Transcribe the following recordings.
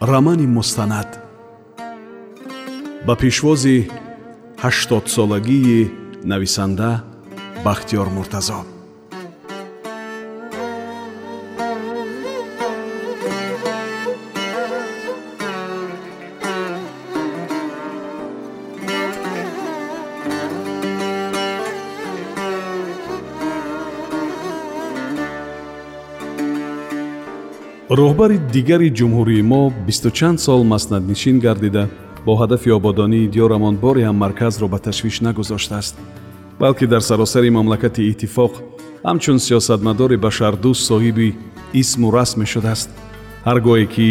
рамани мустанад ба пешвози ҳаштодсолагии нависанда бахтиёр муртазо роҳбари дигари ҷумҳурии мо бисту чанд сол маснаднишин гардида бо ҳадафи ободонии диёрамон боре ҳам марказро ба ташвиш нагузоштааст. Балки дар саросари мамлакати иттифоқ ҳамчун сиёсатмадори башардӯст соҳиби исму расме шудааст ҳар гоҳе ки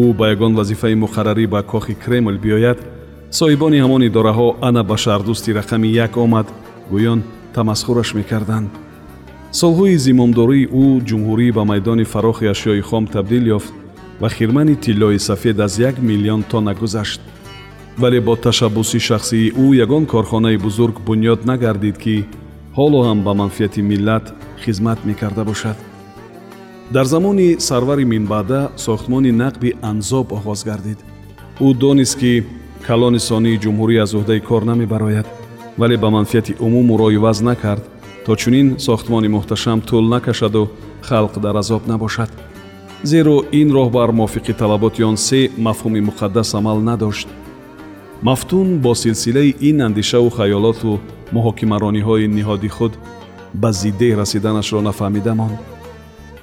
ӯ ба ягон вазифаи муқаррарӣ ба кохи кремл биёяд соҳибони ҳамон идораҳо ана башардӯсти рақами як омад гӯён тамасхураш мекарданд солҳои зимомдории ӯ ҷумҳурӣ ба майдони фарохи ашёи хом табдил ёфт ва хирмани тиллои сафед аз як миллион тонна гузашт. Вале бо ташаббуси шахсии ӯ ягон корхонаи бузург бунёд нагардид ки ҳоло ҳам ба манфиати миллат хизмат мекарда бошад. Дар замони сарвари минбаъда сохтмони нақби анзоб оғоз гардид. Ӯ донист ки калони сонии ҷумҳурӣ аз уҳдаи кор намебарояд вале ба манфиати умум ӯро иваз накард то чунин сохтмони муҳташам тӯл накашаду халқ дар азоб набошад. Зеро ин роҳ бар мувофиқи талаботи он се мафҳуми муқаддас амал надошт. Мафтун бо силсилаи ин андешаву хаёлоту муҳокимарониҳои ниҳоди худ ба зиддеҳ расиданашро нафаҳмида монд.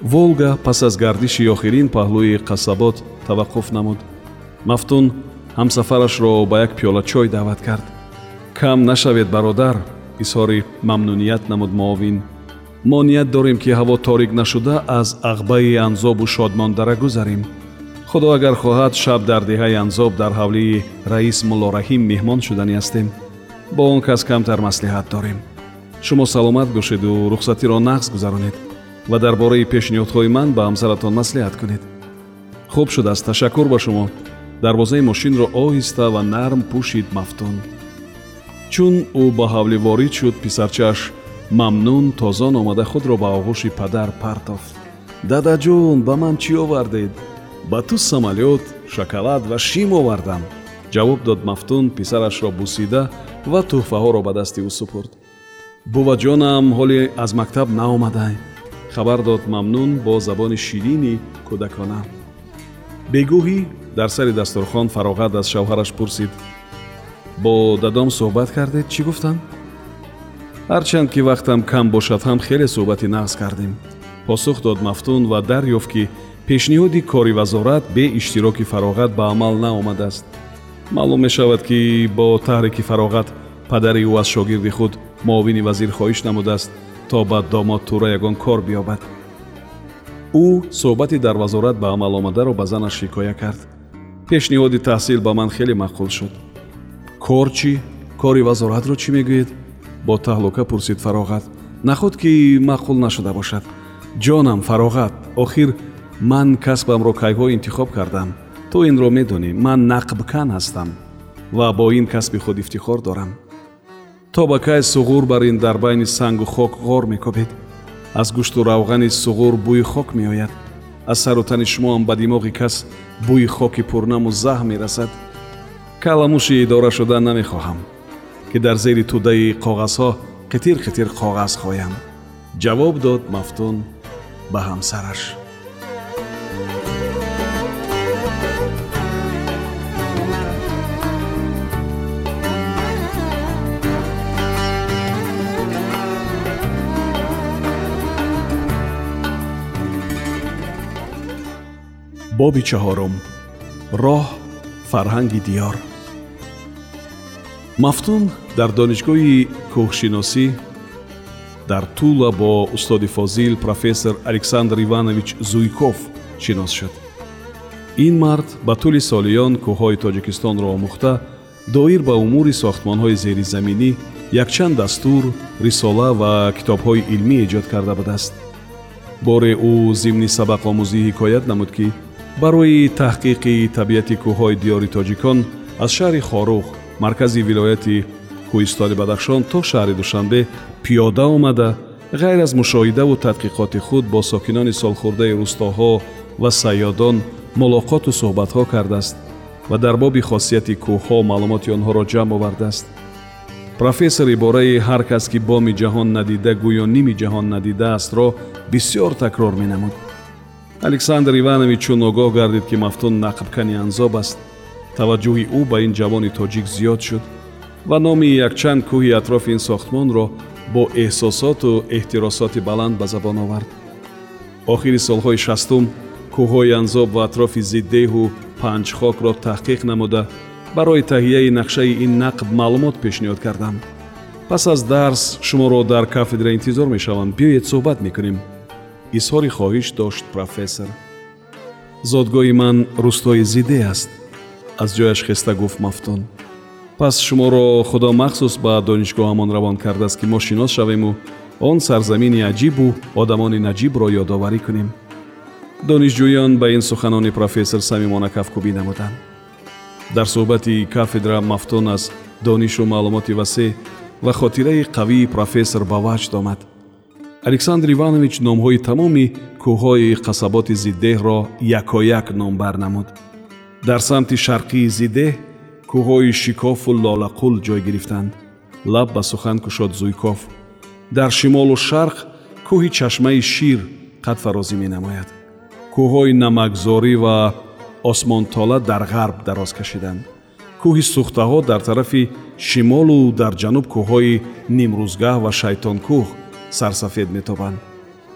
Волга пас аз гардиши охирин паҳлӯи қасабот таваққуф намуд. Мафтун ҳамсафарашро ба як пиёла чой даъват кард. Кам нашавед бародар изҳори мамнуният намуд муовин. Мо ният дорем ки ҳаво торик нашуда аз ағбаи анзобу шодмондара гузарем худо агар хоҳад шаб дар деҳаи анзоб дар ҳавлии раис муллораҳим меҳмон шудани ҳастем. Бо он кас камтар маслиҳат дорем. Шумо саломат бошеду рухсатиро нағз гузаронед ва дар бораи пешниҳодҳои ман ба ҳамсаратон маслиҳат кунед. Хуб шудааст ташаккур ба шумо. Дарвозаи мошинро оҳиста ва нарм пӯшид мафтун чун ӯ ба ҳавлӣ ворид шуд писарчааш мамнун тозон омада худро ба оғӯши падар партофт. Дадаҷон ба ман чӣ овардед? Ба ту самолёт шоколад ва шим овардам! Ҷавоб дод мафтун писарашро бусида ва тӯҳфаҳоро ба дасти ӯ супурд. Буваҷонам ҳоле аз мактаб наомадай! Хабар дод мамнун бо забони ширини кӯдакона. Бегӯҳӣ? Дар сари дастурхон фароғат аз шавҳараш пурсид бо дадом суҳбат кардед чӣ гуфтанд ҳарчанд ки вақтам кам бошад ҳам хеле суҳбати нағз кардем. Посух дод мафтун ва дарёфт ки пешниҳоди кори вазорат бе иштироки фароғат ба амал наомадааст. Маълум мешавад ки бо таҳрики фароғат падари ӯ аз шогирди худ муовини вазир хоҳиш намудааст то ба домод тура ягон кор биёбад. Ӯ суҳбати дар вазорат ба амал омадаро ба занаш ҳикоя кард. Пешниҳоди таҳсил ба ман хеле маъқул шуд кор чӣ? Кори вазоратро чӣ мегӯед? Бо таҳлука пурсид фароғат. Нахуд ки маъқул нашуда бошад. Ҷонам фароғат. Охир ман касбамро кайҳо интихоб кардам? Ту инро медонӣ ман нақбкан ҳастам ва бо ин касби худ ифтихор дорам. То ба кай суғур бар ин дар байни сангу хок ғор мекобед? Аз гӯшту равғани суғур бӯи хок меояд. Аз сару тани шумоам ба димоғи кас бӯи хоки пурнаму заҳ мерасад каламуши идора шуда намехоҳам ки дар зери тӯдаи коғазҳо қитир қитир коғаз хоям. Ҷавоб дод мафтун ба ҳамсараш. Боби чаҳорум. Роҳ фарҳанги диёр. Мафтун дар донишгоҳи кӯҳшиносӣ дар тула бо устоди фозил профессор александр иванович зуйков шинос шуд. Ин мард ба тӯли солиён кӯҳҳои тоҷикистонро омӯхта доир ба умури сохтмонҳои зеризаминӣ якчанд дастур рисола ва китобҳои илмӣ эҷод карда будааст. Боре ӯ зимни сабақомӯзӣ ҳикоят намуд ки барои таҳқиқи табиати кӯҳҳои диёри тоҷикон аз шаҳри хорух маркази вилояти кӯҳистони бадахшон то шаҳри душанбе пиёда омада ғайр аз мушоҳидаву тадқиқоти худ бо сокинони солхӯрдаи рӯстоҳо ва сайёдон мулоқоту суҳбатҳо кардааст ва дар боби хосияти кӯҳҳо маълумоти онҳоро ҷамъ овардааст. Профессор ибораи ҳар кас ки боми ҷаҳон надида гӯё ними ҷаҳон надидаастро бисьёр такрор менамуд александр иванович чун огоҳ гардид ки мафтун нақбкани анзоб аст. Таваҷҷӯҳи ӯ ба ин ҷавони тоҷик зиёд шуд ва номи якчанд кӯҳи атрофи ин сохтмонро бо эҳсосоту эҳтиросоти баланд ба забон овард. Охири солҳои шастум кӯҳҳои анзоб ва атрофи зиддеҳу панҷхокро таҳқиқ намуда барои таҳияи нақшаи ин нақб маълумот пешниҳод кардам пас аз дарс шуморо дар кафедра интизор мешавам биёед суҳбат мекунем изҳори хоҳиш дошт профессор. Зодгоҳи ман рӯстои зидде аст. Аз ҷояш хеста гуфт мафтун. Пас шуморо худо махсус ба донишгоҳамон равон кардааст ки мо шинос шавему он сарзамини аҷибу одамони наҷибро ёдоварӣ кунем. Донишҷӯён ба ин суханони профессор самимона кафкубӣ намуданд. Дар суҳбати кафедра мафтун аз донишу маълумоти васеъ ва хотираи қавии профессор ба ваҷд омад александр иванович номҳои тамоми кӯҳҳои қасаботи зиддеҳро якояк номбар намуд дар самти шарқии зиддеҳ кӯҳҳои шикофу лолақул ҷой гирифтанд. Лаб ба сухан кушод зуйков. Дар шимолу шарқ кӯҳи чашмаи шир қад фарозӣ менамояд. Кӯҳҳои намакзорӣ ва осмонтола дар ғарб дароз кашиданд. Кӯҳи сӯхтаҳо дар тарафи шимолу дар ҷануб кӯҳҳои нимрӯзгаҳ ва шайтонкӯҳ сарсафед метобанд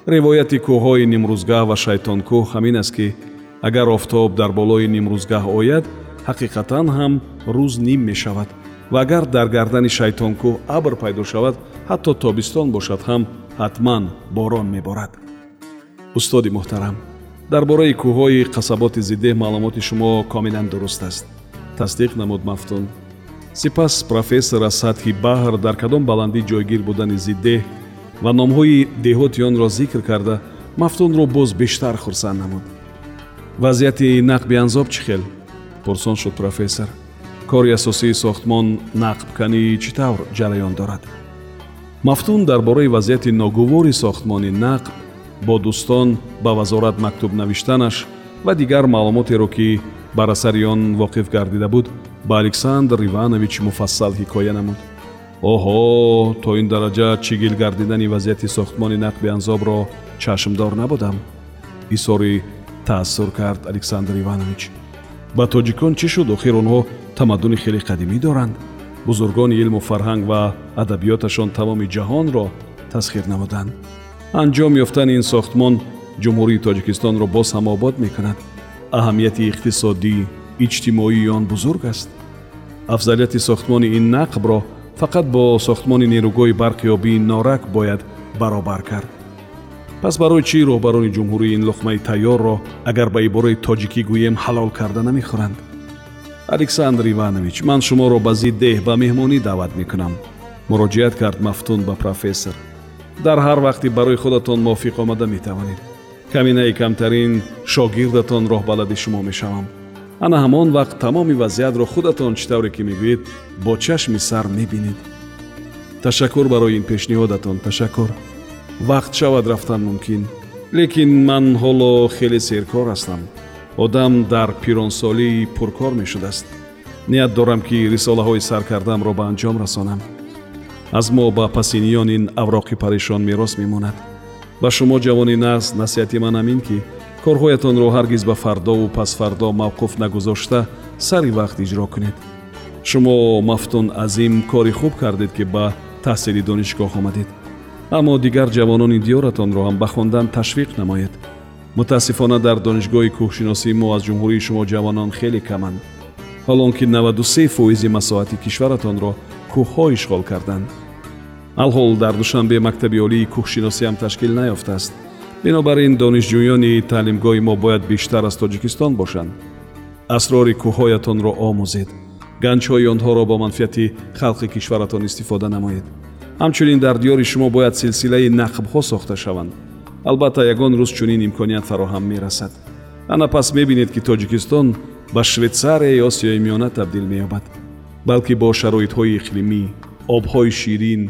ривояти кӯҳҳои нимрӯзгаҳ ва шайтонкӯҳ ҳамин аст ки агар офтоб дар болои нимрӯзгаҳ ояд ҳақиқатан ҳам рӯз ним мешавад. Ва агар дар гардани шайтонкӯҳ абр пайдо шавад ҳатто тобистон бошад ҳам ҳатман борон меборад. Устоди муҳтарам дар бораи кӯҳҳои қасаботи зиддеҳ маълумоти шумо комилан дуруст аст. Тасдиқ намуд мафтун. Сипас профессор аз сатҳи баҳр дар кадом баландӣ ҷойгир будани зиддеҳ ва номҳои деҳоти онро зикр карда мафтунро боз бештар хурсанд намуд. Вазъияти нақби анзоб чӣ хел? Пурсон шуд профессор. Кори асосии сохтмон нақбканӣ чӣ тавр ҷараён дорад? Мафтун дар бораи вазъияти ногувори сохтмони нақб бо дӯстон ба вазорат мактуб навиштанаш ва дигар маълумотеро ки бар асари он воқиф гардида буд ба александр иванович муфассал ҳикоя намуд оҳо то ин дараҷа чигил гардидани вазъияти сохтмони нақби анзобро чашмдор набудам изҳори таассур кард александр иванович ба тоҷикон чӣ шуд охир онҳо тамаддуни хеле қадимӣ доранд бузургони илму фарҳанг ва адабиёташон тамоми ҷаҳонро тасхир намуданд анҷом ёфтани ин сохтмон ҷумҳурии тоҷикистонро боз ҳам обод мекунад аҳамияти иқтисодӣ иҷтимоии он бузург аст афзалияти сохтмони ин нақбро фақат бо сохтмони нерӯгоҳи барқиёбии норак бояд баробар кард. Пас барои чӣ роҳбарони ҷумҳурӣ ин луқмаи тайёрро агар ба ибораи тоҷикӣ гӯем ҳалол карда намехӯранд? Александр иванович ман шуморо ба зиддеҳ ба меҳмонӣ даъват мекунам. Муроҷиат кард мафтун ба профессор. Дар ҳар вақти барои худатон мувофиқ омада метавонед. Каминаи камтарин шогирдатон роҳбалади шумо мешавам ана ҳамон вақт тамоми вазъиятро худатон чӣ тавре ки мегӯед бо чашми сар мебинед. Ташаккур барои ин пешниҳодатон ташаккур. Вақт шавад рафтан мумкин. Лекин ман ҳоло хеле серкор ҳастам. Одам дар пиронсолӣ пуркор мешудааст. Ният дорам ки рисолаҳои саркардамро ба анҷом расонам. Аз мо ба пасиниён ин авроқи парешон мерос мемонад. Ба шумо ҷавони нағз насиҳати ман ҳамин ки корҳоятонро ҳаргиз ба фардову пасфардо мавқуф нагузошта сари вақт иҷро кунед. Шумо мафтун азим кори хуб кардед ки ба таҳсили донишгоҳ омадед. Аммо дигар ҷавонони диёратонро ҳам ба хондан ташвиқ намоед. Мутаассифона дар донишгоҳи кӯҳшиносии мо аз ҷумҳурии шумо ҷавонон хеле каманд. Ҳолон ки 93 фоизи масоҳати кишваратонро кӯҳҳо ишғол карданд. Алҳол дар душанбе мактаби олии кӯҳшиносиам ташкил наёфтааст бинобар ин донишҷӯёни таълимгоҳи мо бояд бештар аз тоҷикистон бошанд. Асрори кӯҳҳоятонро омӯзед. Ганҷҳои онҳоро бо манфиати халқи кишваратон истифода намоед. Ҳамчунин дар диёри шумо бояд силсилаи нақбҳо сохта шаванд. Албатта ягон рӯз чунин имконият фароҳам мерасад. Ана пас мебинед ки тоҷикистон ба швейтсарияи осиёи миёна табдил меёбад балки бо шароитҳои иқлимӣ обҳои ширин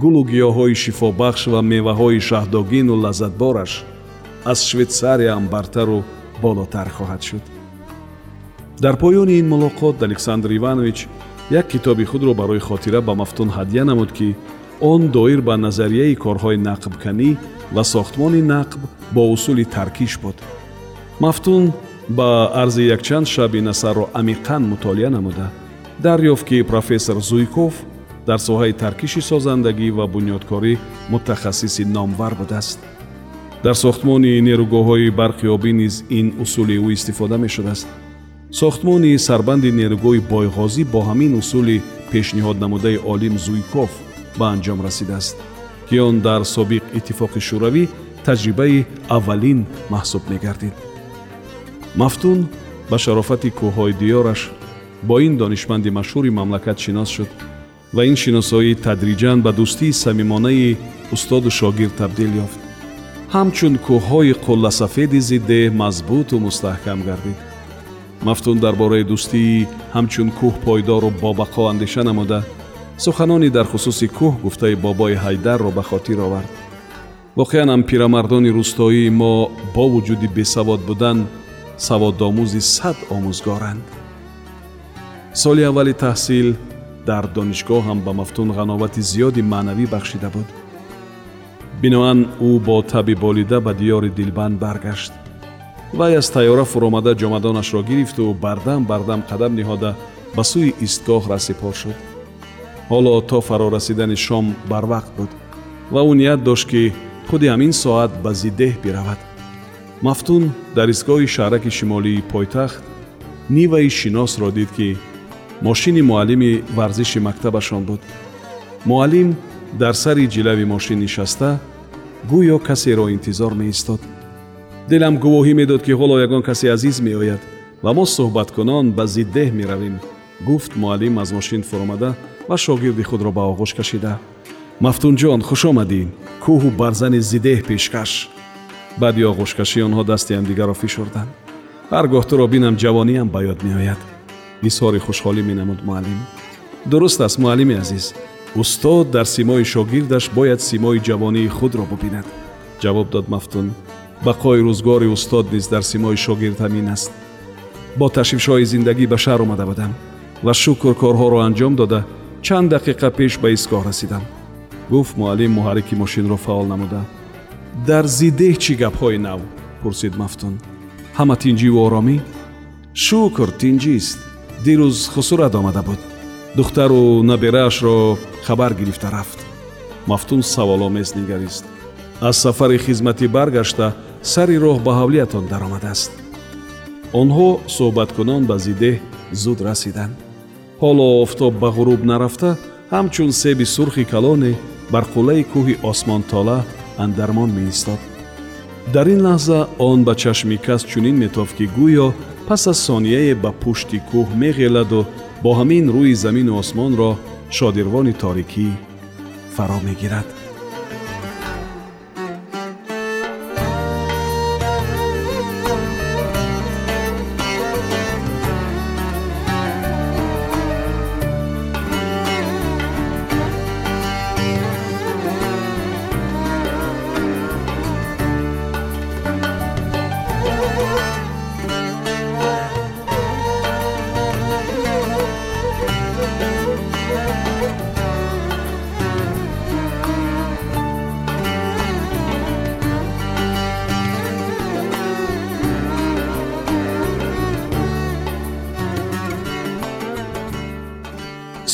гулу гиёҳҳои шифобахш ва меваҳои шаҳдогину лаззатбораш аз швейтсарияам бартару болотар хоҳад шуд. Дар поёни ин мулоқот александр иванович як китоби худро барои хотира ба мафтун ҳадя намуд ки он доир ба назарияи корҳои нақбканӣ ва сохтмони нақб бо усули таркиш буд. Мафтун ба арзи якчанд шаб ин асарро амиқан мутолиа намуда. Дарёфт ки профессор зуйков дар соҳаи таркиши созандагӣ ва бунёдкорӣ мутахассиси номвар будааст дар сохтмони нерӯгоҳҳои барқи обӣ низ ин усули ӯ истифода мешудааст сохтмони сарбанди нерӯгоҳи бойғозӣ бо ҳамин усули пешниҳод намудаи олим зуйков ба анҷом расидааст ки он дар собиқ иттифоқи шӯравӣ таҷрибаи аввалин маҳсуб мегардид мафтун ба шарофати кӯҳҳои диёраш бо ин донишманди машҳури мамлакат шинос шуд ва ин шиносоӣ тадриҷан ба дӯстии самимонаи устоду шогирд табдил ёфт. Ҳамчун кӯҳҳои қулласафеди зиддеҳ мазбуту мустаҳкам гардид. Мафтун дар бораи дӯстии ҳамчун кӯҳ пойдору бобақо андеша намуда суханони дар хусуси кӯҳ гуфтаи бобои ҳайдарро ба хотир овард. Воқеан ам пирамардони рӯстоии мо бо вуҷуди бесавод будан саводомӯзи сад омӯзгоранд. Соли аввали таҳсил дар донишгоҳ ҳам ба мафтун ғановати зиёди маънавӣ бахшида буд. Биноан ӯ бо таби болида ба диёри дилбанд баргашт вай аз тайёра фуромада ҷомадонашро гирифту бардам бардам қадам диҳода ба сӯи истгоҳ расипор шуд. Ҳоло то фарорасидани шом барвақт буд ва ӯ ният дошт ки худи ҳамин соат ба зиддеҳ биравад. Мафтун дар истгоҳи шаҳраки шимолии пойтахт ниваи шиносро дид ки мошини муаллими варзиши мактабашон буд. Муаллим дар сари ҷилави мошин нишаста гӯё касеро интизор меистод. Дилам гувоҳӣ медод ки ҳоло ягон касе азиз меояд ва мо суҳбаткунон ба зиддеҳ меравем гуфт муаллим аз мошин фуромада ва шогирди худро ба оғӯш кашида. Мафтунҷон хуш омадӣ кӯҳу барзани зиддеҳ пешкаш. Баъди оғӯшкашӣ онҳо дасти ҳамдигарро фишурданд ҳар гоҳ туро бинам ҷавониам ба ёд меояд изҳори хушҳолӣ менамуд муаллим. Дуруст аст муаллими азиз. Устод дар симои шогирдаш бояд симои ҷавонии худро бубинад. Ҷавоб дод мафтун. Бақои рӯзгори устод низ дар симои шогирд ҳамин аст. Бо ташвишҳои зиндагӣ ба шаҳр омада будам ва шукр корҳоро анҷом дода чанд дақиқа пеш ба истгоҳ расидам. Гуфт муаллим муҳаррики мошинро фаъол намуда. Дар зиддеҳ чӣ гапҳои нав пурсид мафтун. Ҳама тинҷиву оромӣ? Шукр тинҷист дирӯз хусурат омада буд. Духтару набераашро хабар гирифта рафт. Мафтун саволомез нигарист. Аз сафари хизматӣ баргашта сари роҳ ба ҳавлиятон даромадааст. Онҳо суҳбаткунон ба зиддеҳ зуд расиданд ҳоло офтоб ба ғуруб нарафта ҳамчун себи сурхи калоне бар қуллаи кӯҳи осмонтола андармон меистод. Дар ин лаҳза он ба чашми кас чунин метофт ки гӯё пас аз сонияе ба пушти кӯҳ меғеладу бо ҳамин рӯи замину осмонро шодирвони торикӣ фаро мегирад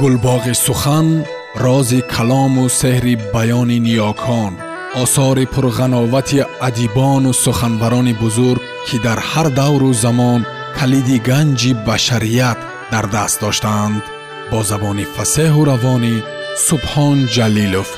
гулбоғи сухан рози калому сеҳри баёни ниёкон осори пурғановати адибону суханбарони бузург ки дар ҳар давру замон калиди ганҷи башарият дар даст доштаанд бо забони фасеҳу равонӣ субҳон ҷалилов